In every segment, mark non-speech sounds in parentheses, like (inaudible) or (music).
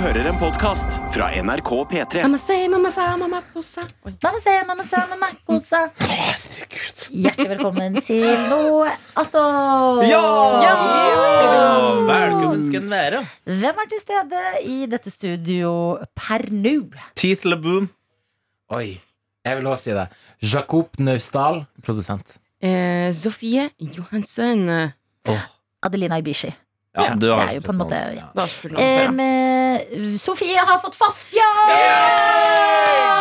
hører en podkast fra NRK P3. Mamma say, mamma sa, mamma kosa. Oi. Mamma se, mamma sa, mamma kosa. Hjertelig velkommen til noe attåt. Ja! Velkommen skal den være. Hvem er til stede i dette studio per nå? Teeth LaBoom. Oi, jeg vil også si det. Jakob Naustdal, produsent. Eh, Sofie Johansen. Adelina Ibishi. Ja, du det er jo på en måte ja. Eh, Sofie har fått fast jobb!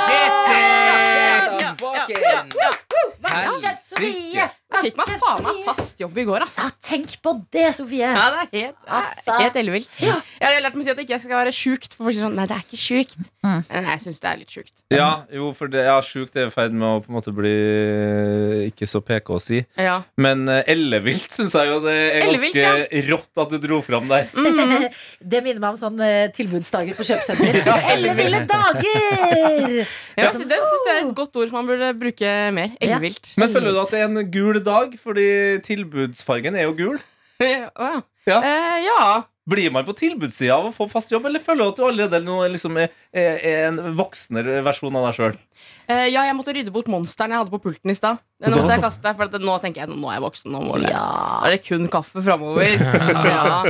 Get it! Ja, Fucking Sofie! Jeg fikk meg faen meg fast jobb i går, ass. Ja, tenk på det, Sofie. Ja, det er helt, Altså. helt ellevilt. Jeg har lært meg å si at det ikke skal være sjukt. For folk sier sånn, nei, det er ikke sjukt. Mm. Men jeg syns det er litt sjukt. Ja, jo, for det, ja, sjukt er i ferd med å på en måte bli ikke så PK å si. Ja. Men uh, ellevilt syns jeg jo det er Ellevilt, ganske rått at du dro fram der. (laughs) Mm. (laughs) Det minner meg om sånne tilbudsdager på kjøpesenter. (laughs) Elleville dager! Ja, så det syns jeg er et godt ord som man burde bruke mer. Ellevilt. Men føler du at det er en gul dag? Fordi tilbudsfargen er jo gul. (laughs) Ja. Ja. Ja. Eh, ja. Blir man på tilbudssida av å få fast jobb, eller føler du at du allerede nå liksom er, er, en voksnere versjon av deg sjøl? Uh, ja, jeg måtte rydde bort monsteren jeg hadde på pulten i stad. Nå måtte jeg kaste, for nå tenker jeg nå er jeg voksen. Nå må det. Ja, Da er det kun kaffe framover. (laughs) Ja.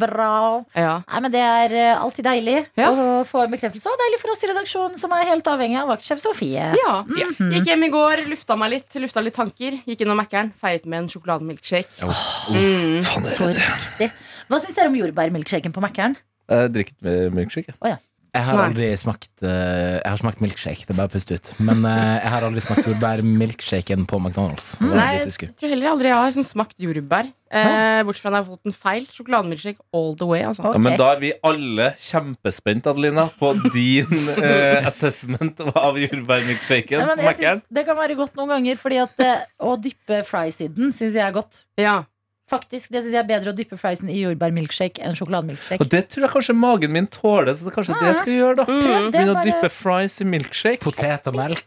bra. ja. Nei, men Det er eh, alltid deilig Ja. å få en bekreftelse. Og deilig for oss i redaksjonen som er helt avhengig av vaktsjef Sofie. Ja. Gikk hjem i går, lufta meg litt, lufta litt tanker. Gikk innom Mækkern, feiret med en sjokolademilkshake. Mm. Så riktig. Hva syns dere om jordbærmilkshaken på Mækkern? Jeg drikker med milkshake. Oh, ja. Jeg har aldri smakt uh, Jeg har smakt milkshake, det er bare å puste ut. Men uh, jeg har aldri smakt jordbærmilkshaken på McDonald's. Mm. Nei, jeg tror heller aldri jeg har sånn smakt jordbær. Eh, bortsett fra at jeg har fått en feil. Sjokolademilkshake all the way. Altså. Ja, men da er vi alle kjempespent, Adelina, på din eh, assessment av jordbærmilkshaken synes det kan være godt noen ganger, fordi at eh, å dyppe fries i den syns jeg er godt. Ja. Faktisk, Det syns jeg er bedre å dyppe friesen i jordbærmilkshake enn sjokolademilkshake. Og det tror jeg kanskje magen min tåler, så det er kanskje det jeg skal gjøre. da Mm. Prøv det. Begynne å dyppe fries i milkshake. Potet og melk.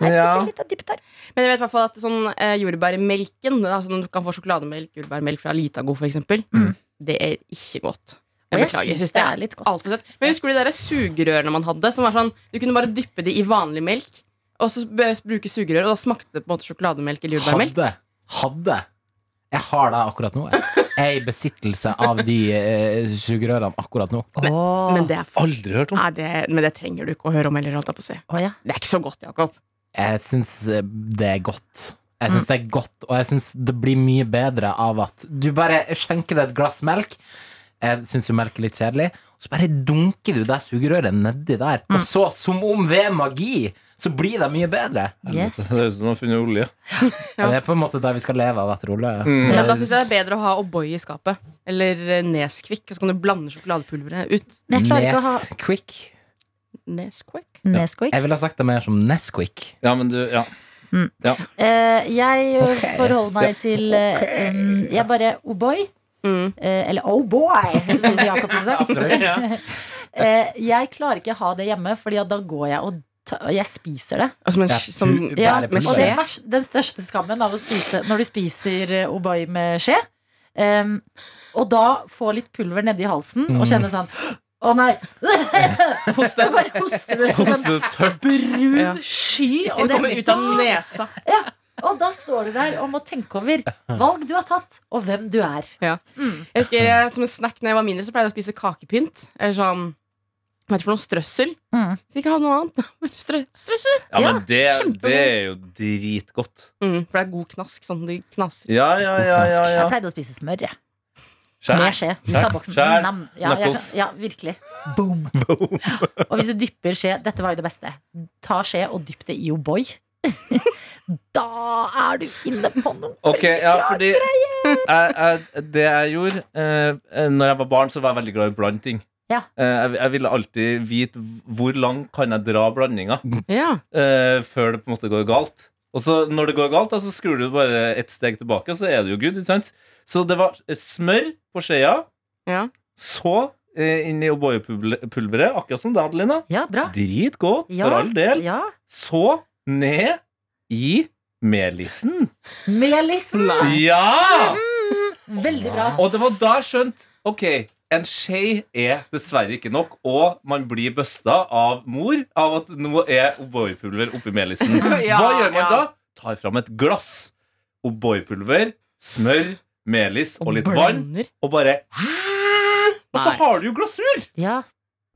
Ja. der. Men jeg vet i hvert fall at sånn eh, jordbærmelken altså du kan få sjokolademelk, jordbærmelk fra Litago f.eks., Mm. det er ikke godt. Jeg beklager. Jeg synes det er litt godt. altfor søtt. Men husker du de der sugerørene man hadde? Som var sånn, Du kunne bare dyppe de i vanlig melk, og så b- bruke sugerør, og da smakte det på en måte sjokolademelk eller jordbærmelk. Hadde. Hadde. Jeg har det akkurat nå. Jeg er i besittelse av de eh, sugerørene akkurat nå. Men, Men det er Aldri hørt om. Nei, det, men det trenger du ikke å høre om heller, holdt jeg på å si. Å, ja. Det er ikke så godt, Jakob. Jeg syns eh, det er godt. Jeg syns det er godt, og jeg syns det blir mye bedre av at du bare skjenker deg et glass melk. Jeg syns jo melk er litt kjedelig. Og så bare dunker du det sugerøret nedi der. Og så, som om ved magi, så blir det mye bedre. Yes. Det høres ut som å har funnet olje. Ja. Det er på en måte der vi skal leve av etter olje. Mm. Ja, da syns jeg det er bedre å ha O'boy i skapet. Eller neskvikk Og så kan du blande sjokoladepulveret ut. Nesquick. Nesquik. Nesquik? Nesquik. Jeg ville ha sagt det mer som Nesquik. Ja, men du, ja. Eh, jeg okay. forholder meg til uh, um, Jeg bare Oh boy. Mm. Uh, eller oh boy, som Jakob ville sagt. Absolutt. (laughs) Eh, jeg klarer ikke å ha det hjemme, Fordi at da går jeg og jeg spiser det. Og men, Ja, som, Ja, og det er den største skammen av å spise når du spiser eh, O'boy med skje. Um, og da få litt pulver nedi halsen og Mm. kjenne sånn Å nei! (laughs) Hoste. Bare sånn Hoste tørt. brun Ja. sky. Som det- kommer ut av nesa. Og da står du der og må tenke over valg du har tatt, og hvem du er. Jeg husker Som en snack når jeg var mindre, så pleide jeg å spise kakepynt. Eller sånn Hva heter det for noe? Strøssel? Mm. Så ikke ha noe annet. Strø, strøssel! Ja, men det, det er jo dritgodt. Mm, for det er god knask. Sånn de knaser. Ja, ja, ja, ja, Jeg pleide å spise smør, jeg. Skjær. Med skje. Ut av boksen. Skjær. Nam. Ja, jeg, Knuckles. ja, virkelig. Boom. (laughs) Og hvis du dypper skje Dette var jo det beste. Ta skje og dypp det i O'boy. (laughs) da er du inne på noe. Ok, ja, fordi jeg, jeg, Det jeg gjorde eh, Når jeg var barn, så var jeg veldig glad i å blande ting. Ja. Eh, jeg, jeg ville alltid vite hvor langt kan jeg dra blandinga Ja. uh, før det på en måte går galt. Og så når det går galt, da, så skrur du bare ett steg tilbake, og så er det jo good. Så det var smør på skjea, Ja. så uh, inn i O'boy-pulveret, akkurat som det, Adelina. Ja, bra. Dritgodt, for all del. Ja. Så ned i melisen. Melisen. da! Ja! Veldig bra. Og det var da jeg skjønte Ok, en skje er dessverre ikke nok, og man blir busta av mor av at nå er O'boy-pulver oppi melisen. (laughs) Ja, Hva gjør man ja. da? Tar fram et glass. O'boy-pulver, smør, melis og litt vann, og bare Og så har du jo glasur! Ja.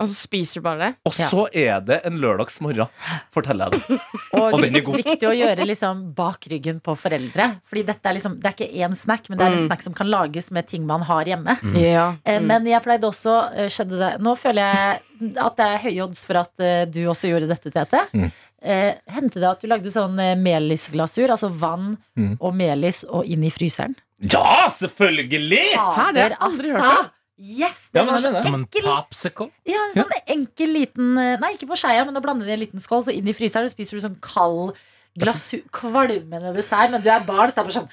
Og så spiser du bare det. Og Ja. så er det en lørdagsmorgen, forteller jeg deg. (laughs) Og, Og den er god. viktig å gjøre liksom bak ryggen på foreldre. Fordi dette er liksom, det er ikke én snack, men det er en Mm. snack som kan lages med ting man har hjemme. Ja. Eh, Mm. Men jeg pleide også eh, skjedde det Nå føler jeg at det er høye odds for at eh, du også gjorde dette, Tete. Mm. Eh, Hendte det at du lagde sånn melisglasur, altså vann Mm. og melis, og inn i fryseren? Ja, selvfølgelig! Hæ, det har jeg aldri hørt om. Yes, det Ja, var sånn Som en popsicle. ja, en sånn enkel liten eh, Nei, ikke på skeia, men å blande det i en liten skål, så inn i fryseren, og spiser du sånn kald glasur, kvalmende dessert, men du er barn, så det er bare sånn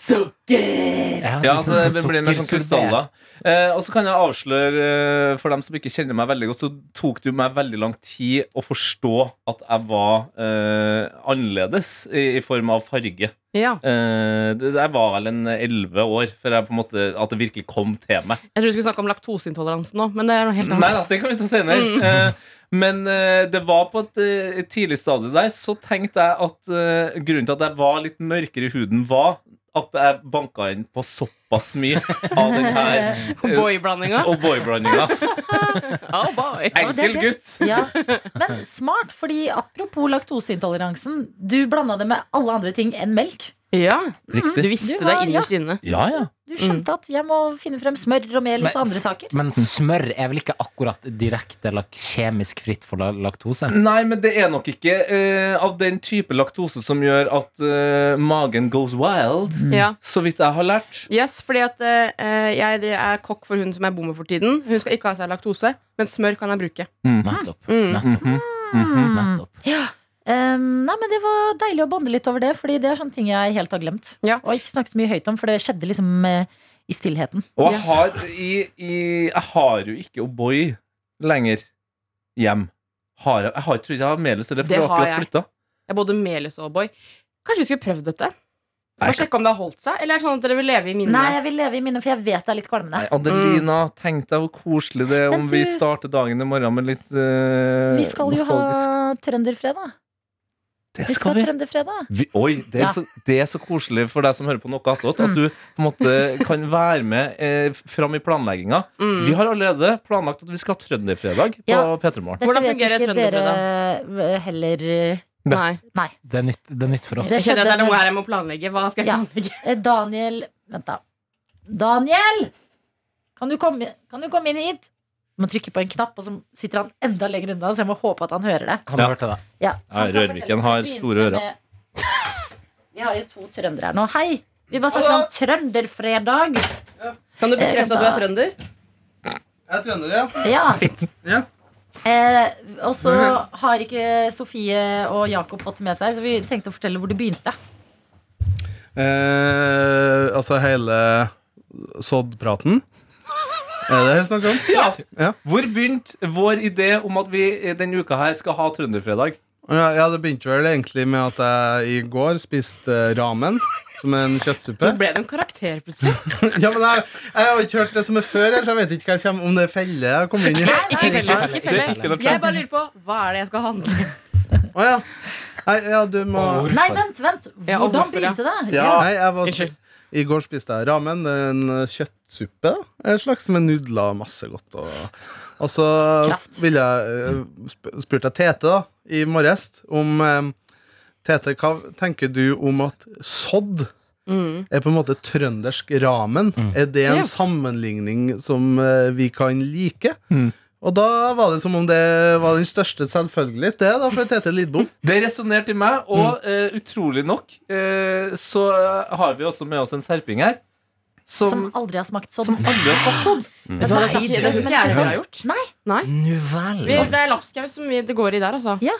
Sukker! Ja, altså, det blir mer sånn krystaller. Eh, og så kan jeg avsløre, eh, for dem som ikke kjenner meg veldig godt, så tok det jo meg veldig lang tid å forstå at jeg var eh, annerledes i, i form av farge. ja. Eh, det- jeg var vel en elleve år før jeg på en måte, at det virkelig kom til meg. Jeg tror du skulle snakke om laktoseintoleransen nå, men det er noe helt Nei annet. da, det kan vi ta senere. Eh, men eh, det var på et, eh, et tidlig stadium der, så tenkte jeg at eh, grunnen til at jeg var litt mørkere i huden, var at jeg banka inn på såpass mye av den her Boyblandinga. (laughs) Og O'boy-blandinga. Oh (laughs) boy. Enkel gutt. Ja, Men smart, fordi apropos laktoseintoleransen, du blanda det med alle andre ting enn melk. Ja, Riktig. du visste Du var- det innerst inne. Ja, ja. Du skjønte at jeg må finne frem smør og mel og andre saker. Men smør er vel ikke akkurat direkte kjemisk fritt for laktose? Nei, men det er nok ikke uh, av den type laktose som gjør at uh, magen goes wild. Ja. Så vidt jeg har lært. Yes, fordi at uh, jeg er kokk for hun som er bommer for tiden. Hun skal ikke ha seg laktose, men smør kan jeg bruke. Nettopp. Mm. Nettopp. Mhm. Nettopp. Um, nei, men Det var deilig å bonde litt over det, Fordi det er sånne ting jeg helt har glemt. Ja. Og ikke snakket mye høyt om, for det skjedde liksom eh, i stillheten. Og jeg har, i, i, jeg har jo ikke O'boy lenger hjem. Har jeg, jeg har, tror jeg har Melis, eller for Det har har akkurat flytta. Jeg både melis og O'boy. Kanskje vi skulle prøvd dette? Bare sjekke om det har holdt seg? Eller er det sånn at dere vil leve i minnet? Nei, jeg vil leve i minnet, for jeg vet det er litt kvalmende. Nei, Adelina, tenk deg hvor koselig det er om om vi starter dagen i morgen med litt eh, Vi skal jo ha trønderfredag. Det Vi skal skal ha vi. trønderfredag. vi oi, det er, Ja. så, det er så koselig for deg som hører på noe attåt, at Mm. du på en måte kan være med eh, fram i planlegginga. Mm. Vi har allerede planlagt at vi skal ha trønderfredag på Ja. P3 Morgen. Hvordan fungerer Trønderfredag? heller. Nei. Nei. Det er nytt, det er nytt for oss. Det Jeg kjenner at det er noe her jeg må planlegge. Hva skal jeg Ja. planlegge? Eh, Daniel Vent, da. Daniel! Kan du komme, kan du komme inn hit? Du må trykke på en knapp, og så sitter han enda lenger unna, så jeg må håpe at han hører det. Han Ja. hørte det. Ja, Ja, han kan Rørviken har store ører. med- Vi har jo to trøndere her nå. Hei! Vi bare snakker om trønderfredag. Kan du Eh, bekrefte at du er trønder? Jeg er trønder, ja. Ja. Ja. Eh, og så har ikke Sofie og Jakob fått det med seg, så vi tenkte å fortelle hvor det begynte. Eh, altså hele soddpraten. Er det jeg snakk om? Ja. Hvor begynte vår idé om at vi denne uka her skal ha trønderfredag? Ja, ja, det begynte vel egentlig med at jeg i går spiste eh, ramen. Som en kjøttsuppe. Nå ble det en karakter plutselig. (laughs) Ja, men jeg, jeg har ikke hørt det som er før, her, så jeg vet ikke hva jeg kommer, om det er felle jeg har kommet inn i. Ikke felle. Ikke Det er ikke felle. noe Jeg bare lurer på hva er det jeg skal handle. Å ja. Nei, ja, du må Nei, vent, vent. Hvordan begynte det? ja. Nei, jeg var. I går spiste jeg ramen. En kjøttsuppe. En slags med nudler masse godt. Og, og så ville jeg eh, spurte jeg Tete da, i morges om eh, Tete, hva tenker du om at sodd Mm. er på en måte trøndersk ramen? Er det en Ja. sammenligning som eh, vi kan like? Mm. Og da var det som om det var den største selvfølgelighet, det, da, for Tete Lidbom. (laughs) Det resonnerte i meg, og eh, utrolig nok eh, så har vi også med oss en serping her. Som Som, aldri har smakt som sånn. aldri har smakt sodd. Men Vet nei, det er ikke- det jeg som har gjort. Nei, Nei. Nu vel. Vi, det er lapskaus som vi, det går i der, altså. Ja,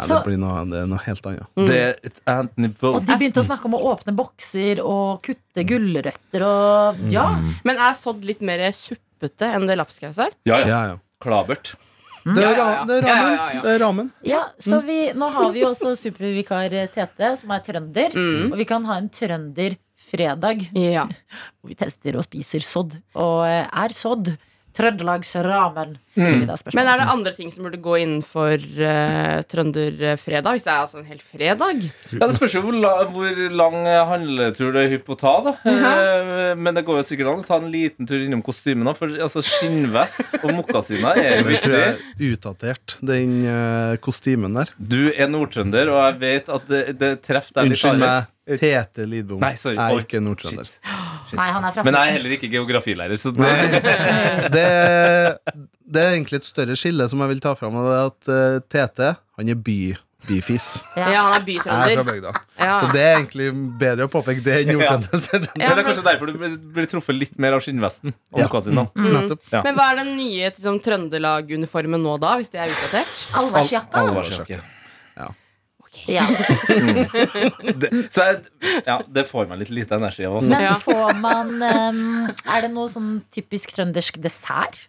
Ja, det blir noe, det er noe helt annet. Mm. Det er et annet nivå. Og de begynte å snakke om å åpne bokser og kutte gulrøtter og Ja. Men er sodd litt mer suppete enn det lapskaus er? Ja, ja. Ja, ja. Klabert. Det er, ra det er ramen. ja, ja, ja. Det er ramen. ja så vi, nå har vi jo også supervikar Tete, som er trønder. Mm. Og vi kan ha en trønderfredag Ja. (laughs) hvor vi tester og spiser sodd. Og eh, er sodd Trøndelagsramen. spørsmål. Men er det andre ting som burde gå innenfor uh, trønderfredag? Hvis det er altså en hel fredag? Ja, Det spørs jo hvor, la, hvor lang handletur det er hypp å ta. da Eh, Men det går jo sikkert an å ta en liten tur innom kostymene. For altså, skinnvest og mokkasiner er jo Vi tror jeg er utdatert, den uh, kostymen der. Du er nordtrønder, og jeg vet at det, det treffer deg litt Unnskyld meg, Tete Lidbom. Nei, sorry. Jeg er ikke nordtrønder. Nei, han er fra Men jeg er heller ikke geografilærer, så det (laughs) Det, det er egentlig et større skille som jeg vil ta fram. Og det er at uh, Tete han er by, byfis. Ja, han er er bytrønder. Ja. Så det er egentlig bedre å påpeke det enn nordtrønder. Ja, Men det er kanskje derfor du blir, truffet litt mer av skinnvesten Ja. Mm. Mm. Ja. Men hva er den nye liksom, Trøndelag-uniformen nå, da? Hvis det er utdatert? Alvorsjakka. Alvorsjakke. (laughs) Ja. Det, så jeg, ja, det får meg litt lite energi av. Også. Men får man um, Er det noe sånn typisk trøndersk dessert?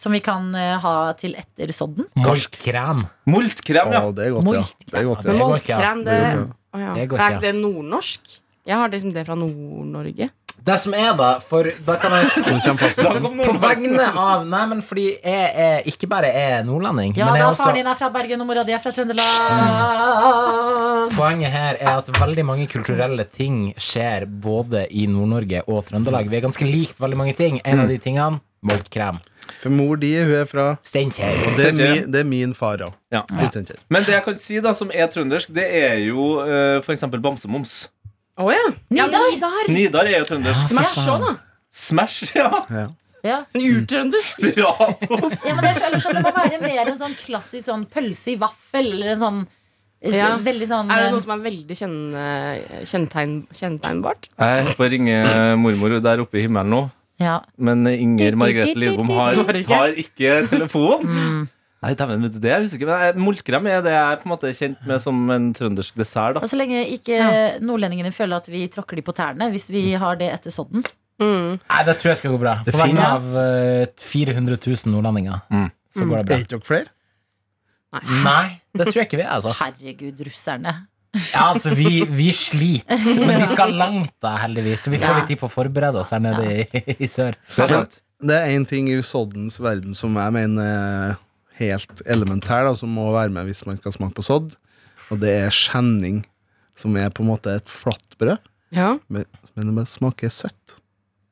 Som vi kan uh, ha til etter sodden? Moltkrem. Moltkrem, ja. Å, det er godt, ja. Det er godt, Men ja. Det ja. Moltkrem, Det er godt, ja. Det Er ikke, ikke det nordnorsk? Jeg har liksom det fra Nord-Norge. Det som er, da For da kan jeg (laughs) På vegne av Nei, men fordi jeg er ikke bare er nordlending, Ja men jeg da, også faren din er fra Bergen, og mora di er fra Trøndelag. Poenget her er at veldig mange kulturelle ting skjer både i Nord-Norge og Trøndelag. Vi er ganske likt veldig mange ting. En av de tingene moltkrem. For mor di hun er fra Steinkjer. Det er, min, det er min far òg. Ja. Men det jeg kan si da som er trøndersk, det er jo uh, f.eks. bamsemums. Å ja. ja. Nidar. Nidar. Nidar er jo trøndersk. Smash òg, da. Smash, ja. Ja. En urtrønder. Stratos. (laughs) ja, men jeg føler sånn Det må være mer en sånn klassisk sånn pølse i vaffel, eller en sånn Ja. Veldig sånn Er det eh, noe som er veldig kjennetegn, kjennetegnbart? Jeg holder på å ringe mormor der oppe i himmelen nå. ja. Men Inger Margrethe Lidbom har, tar ikke telefon. Mm. Nei, dæven, det er jeg usikker på. Molkrem Moltkrem er det jeg er på en måte kjent med som en trøndersk dessert. da Og så lenge ikke nordlendingene føler at vi tråkker de på tærne, hvis vi har det etter sodden. Mm. Nei, det tror jeg skal gå bra. Det På vegne av eh, 400 000 nordlendinger Mm. så går det Er bra. ikke dere flere? Nei, det tror jeg ikke vi er, altså. Herregud, russerne. Ja, altså, vi, vi sliter, (laughs) men de skal langt, da, heldigvis. Så vi får Ja. litt tid på å forberede oss her nede i, i sør. Det er. Er én ting i soddens verden som jeg mener er helt elementær, da, som må være med hvis man skal smake på sodd, og det er skjenning, som er på en måte et flatbrød, Ja. men, men det smaker søtt.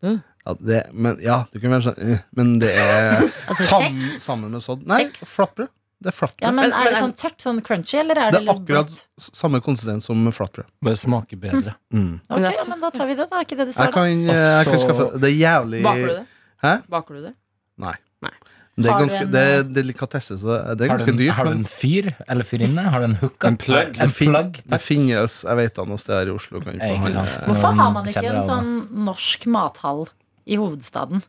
Mm. Ja, det, men, ja, du kan være sånn eh, Men det er (laughs) Altså, sammen, sammen med sodd. Nei, flatbrød. Det er flatbrød. Ja, men Men- Er det sånn tørt, sånn crunchy, eller er det det, er litt akkurat bløtt? samme konsistens som flatbrød. Bare smaker bedre. Mm. Ok, ja, så- men da tar vi det, da. Er ikke det det Jeg står, da? kan, jeg kan skaffe Det er jævlig Baker du det? Hæ? Baker du det? Nei. Nei. Det er, ganske, en, det er eh, delikatesse, så det er ganske dyrt. har du en fyr eller fyrinne? Har du en hookup? En plug. En plug? det finnes Jeg vet da sted her i Oslo. Kan vi ikke sant. eh, Hvorfor har man ikke en sånn norsk mathall i hovedstaden?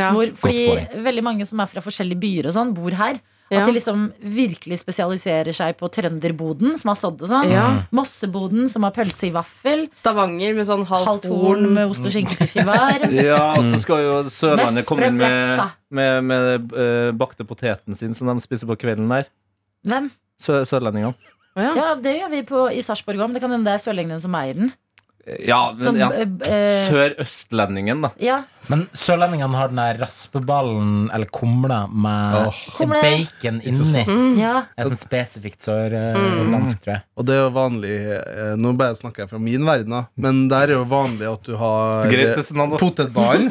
Ja. Hvor, fordi veldig mange som er fra forskjellige byer og sånn, bor her. Ja. At de liksom virkelig spesialiserer seg på trønderboden, som har sådd og sånn. Ja. Mosseboden, som har pølse i vaffel. Stavanger med sånn halvt Halvt horn med ost og skinkebiff i hver. (laughs) Ja, og så skal jo Sørlandet komme inn med, med, med uh, bakte poteten sin som de spiser på kvelden der. Hvem? Sø sørlendingene. Ja. Ja, det gjør vi på, i Sarpsborg òg, men det kan hende det er sørlendingene som eier den. Ja, men ja. eh, eh, Sørøstlendingen, da. ja. Men sørlendingene har den der raspeballen eller kumla med. Kumle. bacon inni. Mm. ja. Det er sånn spesifikt sørlandsk, tror jeg. Og det er jo vanlig eh, Nå bare snakker jeg fra min verden, da. Men der er jo vanlig at du har potetballen.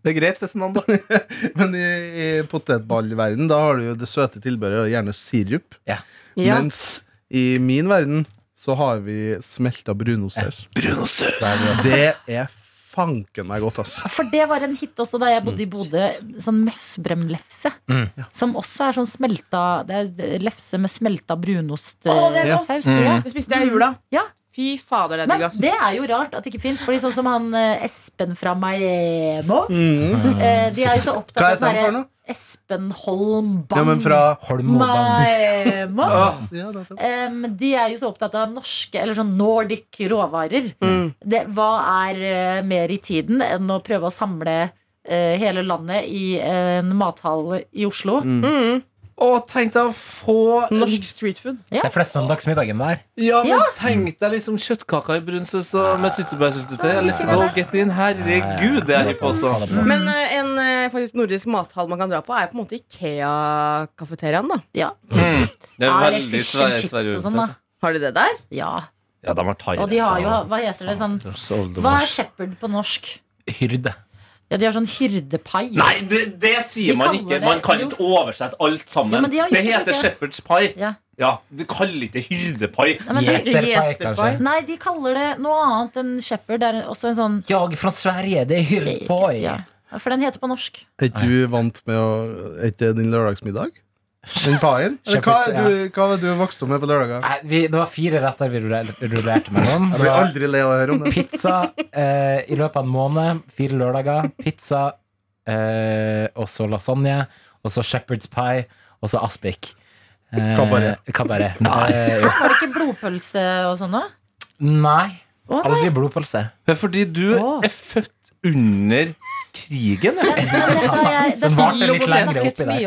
Det er greit, Cezinando. (laughs) (laughs) Men i, i potetballverden da har du jo det søte tilbehøret, gjerne sirup. Ja. Mens i min verden så har vi smelta brunostsaus. Brunostsaus. Det er fanken meg godt, ass. For det var en hit også da jeg bodde i Bodø. Sånn messbrømlefse. Mm. Som også er sånn smelta Det er lefse med smelta Å, det er brunostsaus. godt. Mm. Det spiste jeg i jula. Ja. Fy fader, det er Men digg, ass. det er jo rart at det ikke fins. Fordi sånn som han eh, Espen fra Maemo Mm. eh, De er jo så opptatt av sånn noe? Espen Holm Bang Ja, men fra Holmoband. Maemo. (laughs) ja, um, de er jo så opptatt av norske, eller sånn Nordic råvarer. Mm. Det, hva er eh, mer i tiden enn å prøve å samle uh, hele landet i en mathall i Oslo? Mm. Å, tenk deg å få Norsk street food. Ja. Se for deg søndagsmiddagen der. Ja, men tenk deg liksom kjøttkaker i brun saus og med tyttebærsyltetøy. Let's go, get in. Herregud, det er hipp også. På. Men eh, en, eh, faktisk nordisk mathall man kan dra på, er på en måte Ikea-kafeteriaen. da Ja. Mm. Det er veldig fish and chips og sånn, da. Har de det der? Ja. Ja, de har thai, Og de har jo Hva heter det sånn Hva er shepherd på norsk? Hyrde. Ja, de har sånn hyrdepai. Nei, det, det sier De man ikke. det- Man kan jo. ikke oversette alt sammen. Ja, de det heter shepherd's pie. Ja. Ja, Du kaller ikke hyrdepai. Gjeterpai, kanskje. nei, de kaller det noe annet enn shepherd. Det er også en sånn Jag fra Sverige, det er hyrdepoi. Ja. Ja, For den heter på norsk. Er ikke du vant med å Er ikke det din lørdagsmiddag? Den paien? (laughs) Hva, er du, hva var du vokste opp med på lørdager? Nei, vi, det var fire retter vi ruller- rullerte mellom. Jeg blir aldri lei av å høre om det. pizza eh, i løpet av en måned. Fire lørdager. Pizza, eh, og så lasagne. Og så shepherd's pie. Og så aspik. Eh, Kabaret. kabaret. Eh. Var det ikke blodpølse og sånn, òg? nei. Å, nei. Aldri blodpølse. Det er fordi du Åh. er født under krigen. ja. Jeg, (laughs) Den varte litt lenger oppi der.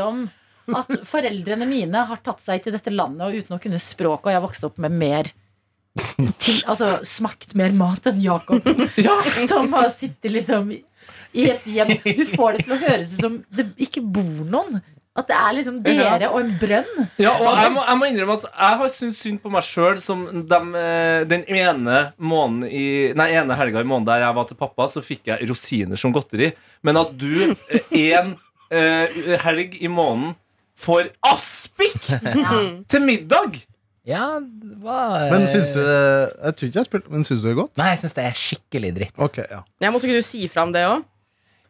At foreldrene mine har tatt seg til dette landet og uten å kunne språk, og jeg har vokst opp med mer til, Altså smakt mer mat enn Jakob. (laughs) Som har sittet liksom i- et hjem. Du får det til å høres ut som det ikke bor noen. At det er liksom dere og en brønn. Ja, og jeg må, jeg må innrømme at jeg har syntes synd på meg sjøl som dem, eh, den ene måneden i Nei, ene helga i måneden der jeg var til pappa, så fikk jeg rosiner som godteri. Men at du en eh, helg i måneden får aspik (laughs) Ja. til middag! Ja, hva Men syns du det Jeg tror ikke jeg har spilt, men syns du det er godt? Nei, jeg syns det er skikkelig dritt. Ok, ja. Jeg Måtte ikke du si fra om det òg?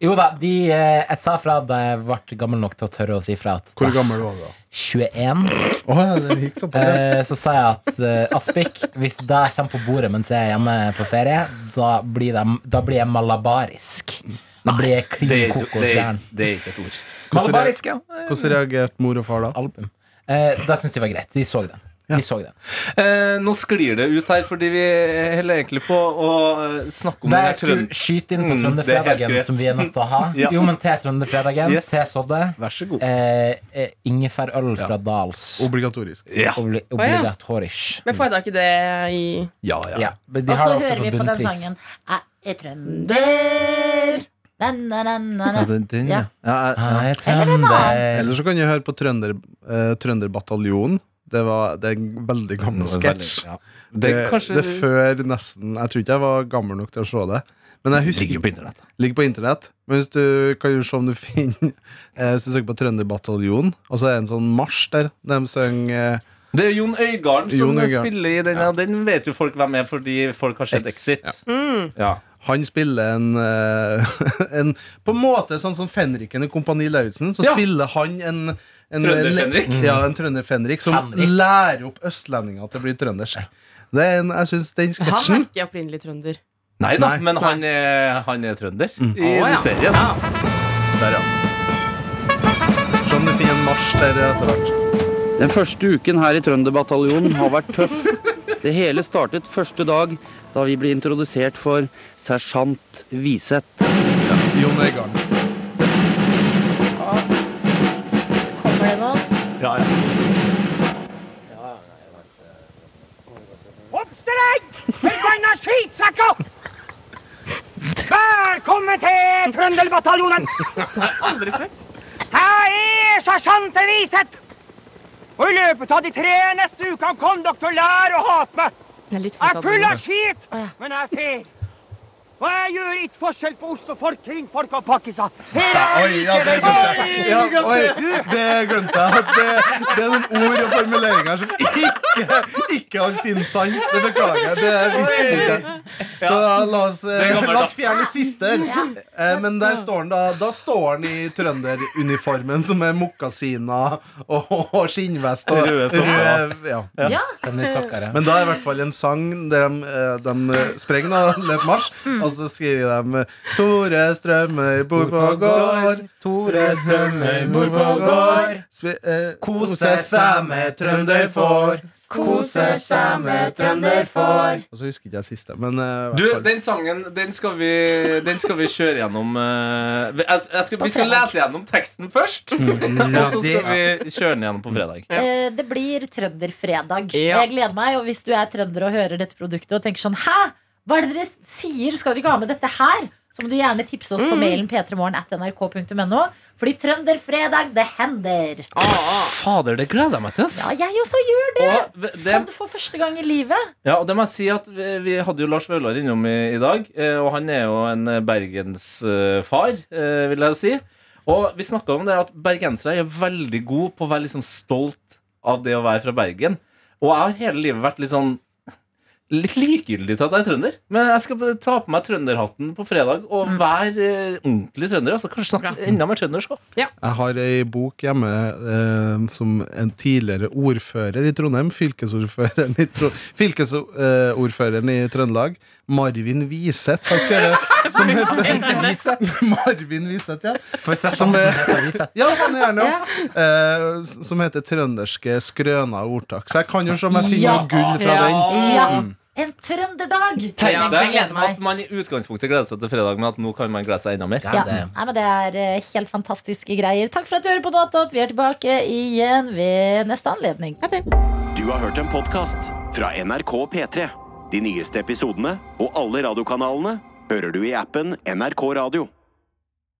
Jo da, de, eh, jeg sa fra da jeg ble gammel nok til å tørre å si fra at Hvor gammel var du da? 21 Å, ja, det gikk såpass. ja. Eh, så sa jeg at eh, aspik, hvis det kommer på bordet mens jeg er hjemme på ferie, da blir, det, da blir jeg malabarisk. Da blir jeg Det klin kokos det, gæren. det er ikke et ord. Hvordan, ja. hvordan reagerte mor og far da? Album. Eh, da syntes de var greit. De så den. Ja. De så den. Eh, nå sklir det ut her, fordi vi holder egentlig på å eh, snakke om jeg skulle trønd... skyte inn på Mm, Trønderfredagen, greit. som vi er nødt til å ha (laughs) Ja. Jo, men til Trønderfredagen, Yes. til Sodde, Vær så god. eh, eh, ingefærøl fra Dals. Obligatorisk. Ja. Obli obligatorisk. Men får jeg da ikke det i Ja, ja. Ja, Og så hører vi på på den sangen Jeg er trønder. Na, na, na, na, na. Ja, den, den, ja. Ja. Ja, ja, ja. Jeg Eller trønder. Eller så kan du høre på Trønder, uh, Trønderbataljonen. Det, var, det er en veldig gammel sketsj. Ja. Det, Det kanskje det er før nesten Jeg tror ikke jeg var gammel nok til å se det. Men jeg husker ligger på internett. ligger på internett. Men hvis du kan jo se om du finner (laughs) eh, Hvis du søker på Trønderbataljonen, og så er det en sånn marsj der. De synger eh, Det er Jon Øigarden som Jon Øigarden. spiller i den, og den vet jo folk hvem er fordi folk har sett Exit. Ja. Han spiller en, eh, (laughs) en På en måte sånn som Fenriken i Kompani Lauritzen, så Ja. spiller han en en Trønder-Fenrik? Ja, en trønder-Fenrik som Fenrik. lærer opp østlendinger til å bli trøndersk. Det er en, jeg synes den Han er ikke opprinnelig trønder. Nei da, Nei. men han er, han er trønder i oh, ja. den serien. Ja. Der, ja. Se om du finner en marsj der etter hvert. Den første uken her i Trønderbataljonen har vært tøff. Det hele startet første dag da vi ble introdusert for sersjant Wiseth. Ja, Jon Øigarden. Kommer det nå? Ja, ja. Oppstilling! Forbanna skitsekker! Velkommen til Trønderbataljonen! Aldri sett. Her er sersjant Wiseth. Og i løpet av de tre neste ukene kommer dere til å lære å hate meg. Er litt Jeg er full skit, men er fair. Og jeg gjør ikke forskjell på Oslo-folk, kringfolk og pakkiser. Oi, ja, det glemte jeg. Ja, oi, det glemte jeg. Det, det er noen ord og formuleringer som ikke, ikke holdt innstand. Det beklager jeg. Det visste jeg ikke. Så la oss, la oss fjerne siste her. Eh, Men der står han da Da står han i trønderuniformen, som er mokkasiner og, og skinnvest og Røde sokker. ja. Ja. Men da er i hvert fall en sang der de, eh, de sprenger da, løper marsj, og så skriver de Tore Strømøy bor på gård. Tore Strømøy bor på gård. Eh, Kose seg med trønderfår. Kose seg med trønderfår. Og så husker ikke jeg siste, men uh, Du, den sangen den skal vi, den skal vi kjøre gjennom eh, jeg, jeg skal, Vi skal lese gjennom teksten først, (laughs) og så skal vi kjøre den gjennom på fredag. Uh, Det blir trønderfredag. Ja. Jeg gleder meg. Og hvis du er trønder og hører dette produktet og tenker sånn Hæ? Hva er det dere sier? Skal dere ikke ha med dette her? så må du gjerne tipse oss på mailen p3morgen.nrk.no. Fordi Trønderfredag, det hender. Fader, det gleder jeg meg til. Ja, jeg også gjør det. Og det, Sånn for første gang i livet. ja, og det må jeg si at vi, vi hadde jo Lars Vaular innom i, i dag, eh, og han er jo en bergensfar, eh, vil jeg si. Og vi snakka om det at bergensere er veldig gode på å være liksom stolt av det å være fra Bergen. Og jeg har hele livet vært litt sånn Litt likegyldig til at jeg er trønder. Men jeg skal ta på meg trønderhatten på fredag og være eh, ordentlig trønder. Altså Kanskje snakke enda mer trøndersk òg. Jeg har ei bok hjemme eh, som en tidligere ordfører i Trondheim, fylkesordføreren i, Tro fylkesordføreren i Trøndelag, Marvin Wiseth, har skrevet. (laughs) Som heter (laughs) Marvin Wiseth, ja. Som er- heter Ja, han er gjerne eh, Som heter 'Trønderske skrøner og ordtak'. Så jeg kan jo se om jeg finner noe gull fra den. Ja, En trønderdag! Tenk deg at man i utgangspunktet gleder seg til fredag, men at nå kan man glede seg enda mer. Ja, Ja, det, nei, men Det er eh, helt fantastiske greier. Takk for at du hører på Noatot. Vi er tilbake igjen ved neste anledning. Du har hørt en podkast fra NRK P3. De nyeste episodene og alle radiokanalene hører du i appen NRK Radio.